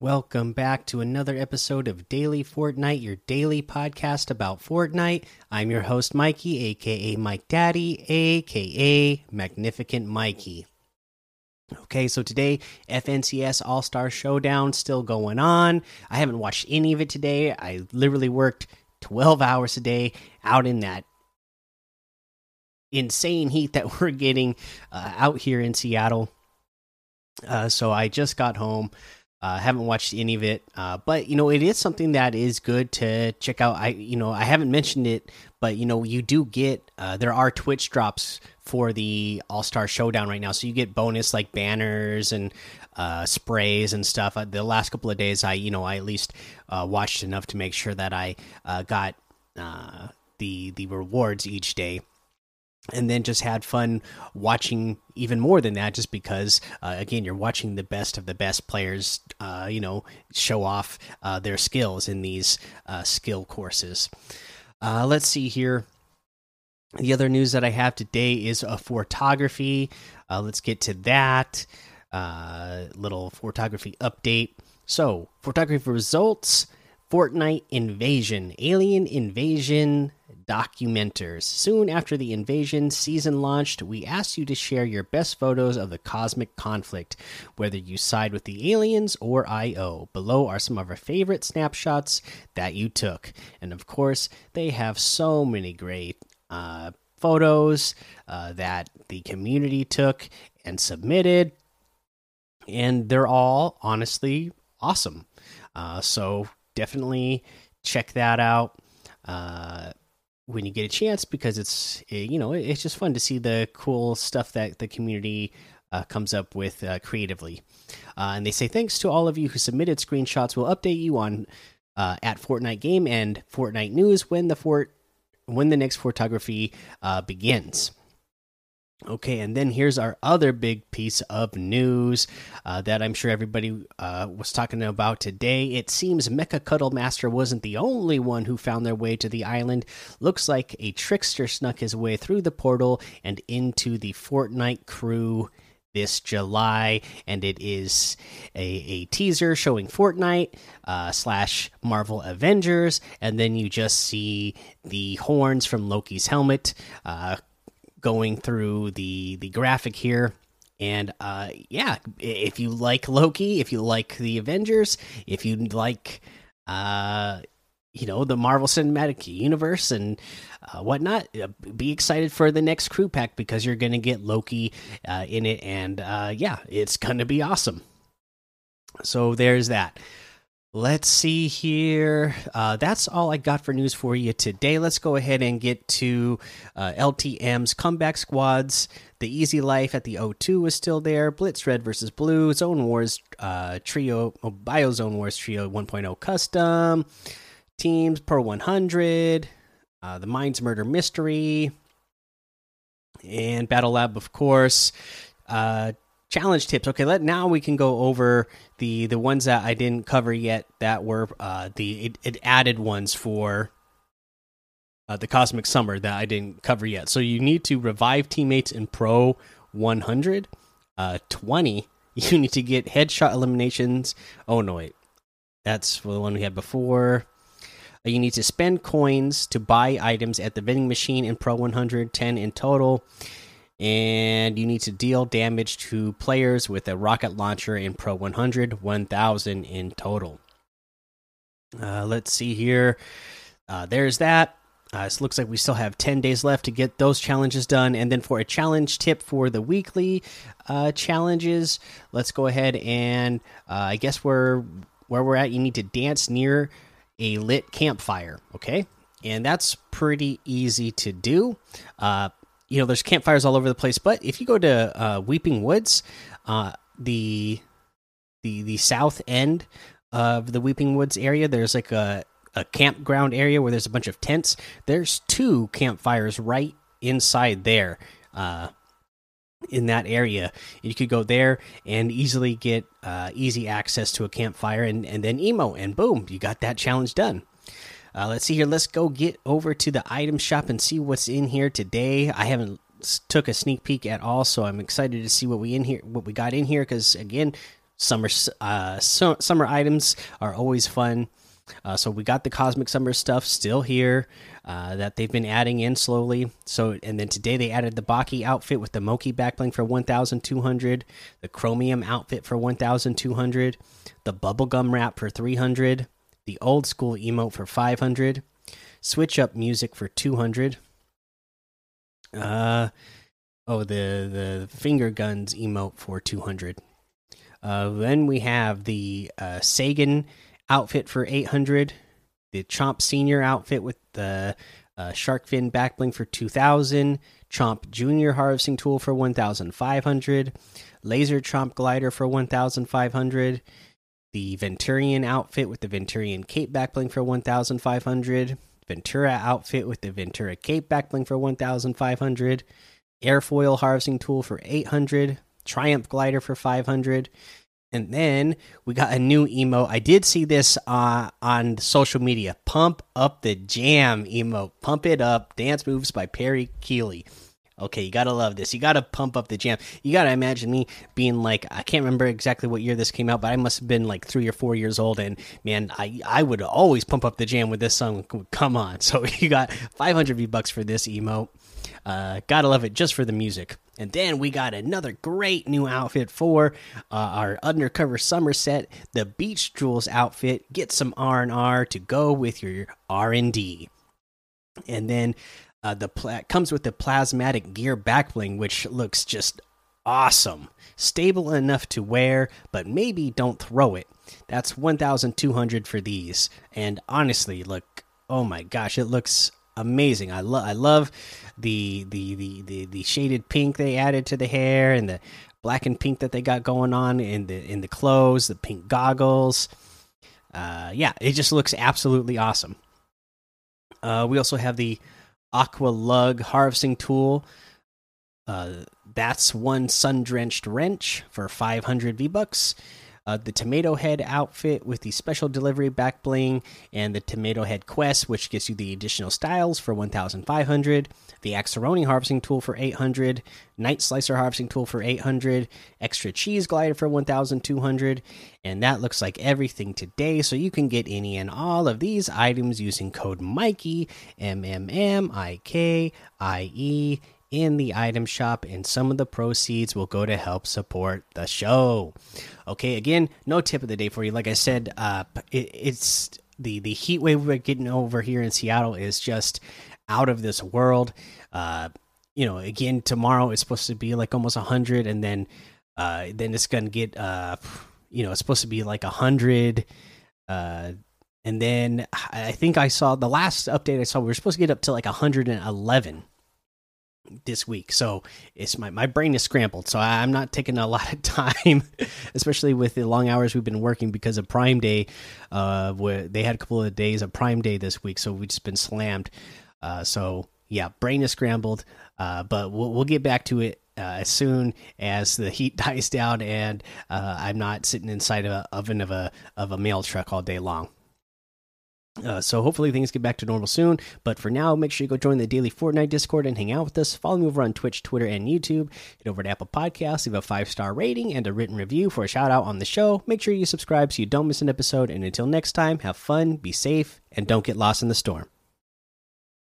Welcome back to another episode of Daily Fortnite, your daily podcast about Fortnite. I'm your host, Mikey, aka Mike Daddy, aka Magnificent Mikey. Okay, so today, FNCS All Star Showdown still going on. I haven't watched any of it today. I literally worked 12 hours a day out in that insane heat that we're getting uh, out here in Seattle. Uh, so I just got home. Uh, haven't watched any of it, uh, but you know it is something that is good to check out. I you know I haven't mentioned it, but you know you do get uh, there are Twitch drops for the All Star Showdown right now, so you get bonus like banners and uh, sprays and stuff. Uh, the last couple of days, I you know I at least uh, watched enough to make sure that I got the the rewards each day and then just had fun watching even more than that just because uh, again you're watching the best of the best players uh, you know show off uh, their skills in these uh, skill courses. Uh, let's see here. The other news that i have today is a photography. Uh, let's get to that. Little photography update. So photography results fortnite invasion alien invasion documenters. Soon after the invasion season launched, we asked you to share your best photos of the cosmic conflict, whether you side with the aliens or IO. Below are some of our favorite snapshots that you took. And of course, they have so many great uh, photos uh, that the community took and submitted. And they're all honestly awesome. Uh, so definitely check that out. Uh, when you get a chance because it's eh, you know it's just fun to see the cool stuff that the community uh, comes up with uh, creatively. Uh, and they say thanks to all of you who submitted screenshots. We'll update you on uh, at Fortnite Game and Fortnite News when the fort when the next photography uh, begins. Okay, and then here's our other big piece of news uh, that I'm sure everybody uh, was talking about today. It seems Mecha Cuddle Master wasn't the only one who found their way to the island. Looks like a trickster snuck his way through the portal and into the Fortnite crew this July, and it is a, a teaser showing Fortnite uh, slash Marvel Avengers, and then you just see the horns from Loki's helmet uh, going through the the graphic here. And uh yeah if you like loki if you like the avengers if you like uh you know the marvel cinematic universe and uh, whatnot uh, be excited for the next crew pack because you're gonna get loki uh, in it. And uh yeah it's gonna be awesome. So there's that Let's see here. Uh, that's all I got for news for you today. Let's go ahead and get to uh, LTM's comeback squads. The Easy Life at the O2 is still there. Blitz Red versus Blue. Zone Wars uh, Trio, oh, Biozone Wars Trio 1.0 Custom. Teams per 100. Uh, the Minds Murder Mystery. And Battle Lab, of course. Challenge tips. Okay, let now we can go over the the ones that I didn't cover yet that were uh the it, it added ones for uh, the Cosmic Summer that I didn't cover yet. So you need to revive teammates in Pro 100. Uh 20, you need to get headshot eliminations. Oh no, wait. That's the one we had before. Uh, you need to spend coins to buy items at the vending machine in Pro 110 in total and you need to deal damage to players with a rocket launcher in Pro 100, 1000 in total. Uh, let's see here. Uh, there's that. Uh, it looks like we still have 10 days left to get those challenges done. And then for a challenge tip for the weekly uh, challenges, let's go ahead and uh, I guess we're where we're at. You need to dance near a lit campfire. Okay. And that's pretty easy to do. Uh, you know, there's campfires all over the place. But if you go to uh, Weeping Woods, uh, the the the south end of the Weeping Woods area, there's like a a campground area where there's a bunch of tents. There's two campfires right inside there. Uh, in that area, you could go there and easily get uh, easy access to a campfire, and and then emo, and boom, you got that challenge done. Uh, let's see here. Let's go get over to the item shop and see what's in here today. I haven't took a sneak peek at all, so I'm excited to see what we in here, what we got in here. Because again, summer uh, so, summer items are always fun. Uh, so we got the cosmic summer stuff still here uh, that they've been adding in slowly. So and then today they added the Baki outfit with the Moki backbling for 1,200, the Chromium outfit for 1,200, the bubblegum wrap for 300, the old school emote for 500, switch up music for 200. Uh oh, the the finger guns emote for 200. Uh, then we have the uh, Sagan outfit for 800, the Chomp Senior outfit with the uh, shark fin backbling for 2000, Chomp Junior harvesting tool for 1500, Laser Chomp glider for 1500, the Venturion outfit with the Venturion cape backbling for 1500, Ventura outfit with the Ventura cape backbling for 1500, airfoil harvesting tool for 800, Triumph glider for 500, and then we got a new emo. I did see this uh, on social media. Pump up the jam emo. Pump it up. Dance moves by Perry Keeley. Okay, you gotta love this. You gotta pump up the jam. You gotta imagine me being like, I can't remember exactly what year this came out, but I must have been like three or four years old. And man, I I would always pump up the jam with this song. Come on. So you got 500 V bucks for this emote. Uh, gotta love it just for the music. And then we got another great new outfit for uh, our undercover summer set, the Beach Jules outfit. Get some R and R to go with your R and D. And then uh, the comes with the plasmatic gear backbling, which looks just awesome. Stable enough to wear, but maybe don't throw it. That's 1,200 for these. And honestly, look, oh my gosh, it looks amazing. I love I love the, the the the the shaded pink they added to the hair and the black and pink that they got going on in the in the clothes, the pink goggles. Uh, yeah, it just looks absolutely awesome. Uh, we also have the Aqua Lug harvesting tool. Uh, that's one sun drenched wrench for 500 V bucks uh, the Tomato Head outfit with the special delivery back bling, and the Tomato Head quest, which gives you the additional styles for 1,500. The Axeroni harvesting tool for 800. Night Slicer harvesting tool for 800. Extra cheese glider for 1,200. And that looks like everything today. So you can get any and all of these items using code Mikey M M M I K I E in the item shop, and some of the proceeds will go to help support the show. Okay, again, no tip of the day for you. Like I said, uh, it, it's the the heat wave we're getting over here in Seattle is just out of this world. Uh, you know, again, tomorrow is supposed to be like almost a hundred, and then uh, then it's gonna get uh, you know, it's supposed to be like a hundred. Uh, and then I think I saw the last update I saw we are supposed to get up to like 111 this week. So it's my my brain is scrambled. So I'm not taking a lot of time, especially with the long hours we've been working because of Prime Day. Uh, where they had a couple of days of Prime Day this week, so we've just been slammed. Uh, so yeah, brain is scrambled. Uh, but we'll we'll get back to it. Uh, as soon as the heat dies down and uh, I'm not sitting inside of an oven of a of a mail truck all day long. Uh, so hopefully things get back to normal soon. But for now, make sure you go join the daily Fortnite Discord and hang out with us. Follow me over on Twitch, Twitter, and YouTube. Head over to Apple Podcasts, leave a five star rating and a written review for a shout out on the show. Make sure you subscribe so you don't miss an episode. And until next time, have fun, be safe, and don't get lost in the storm.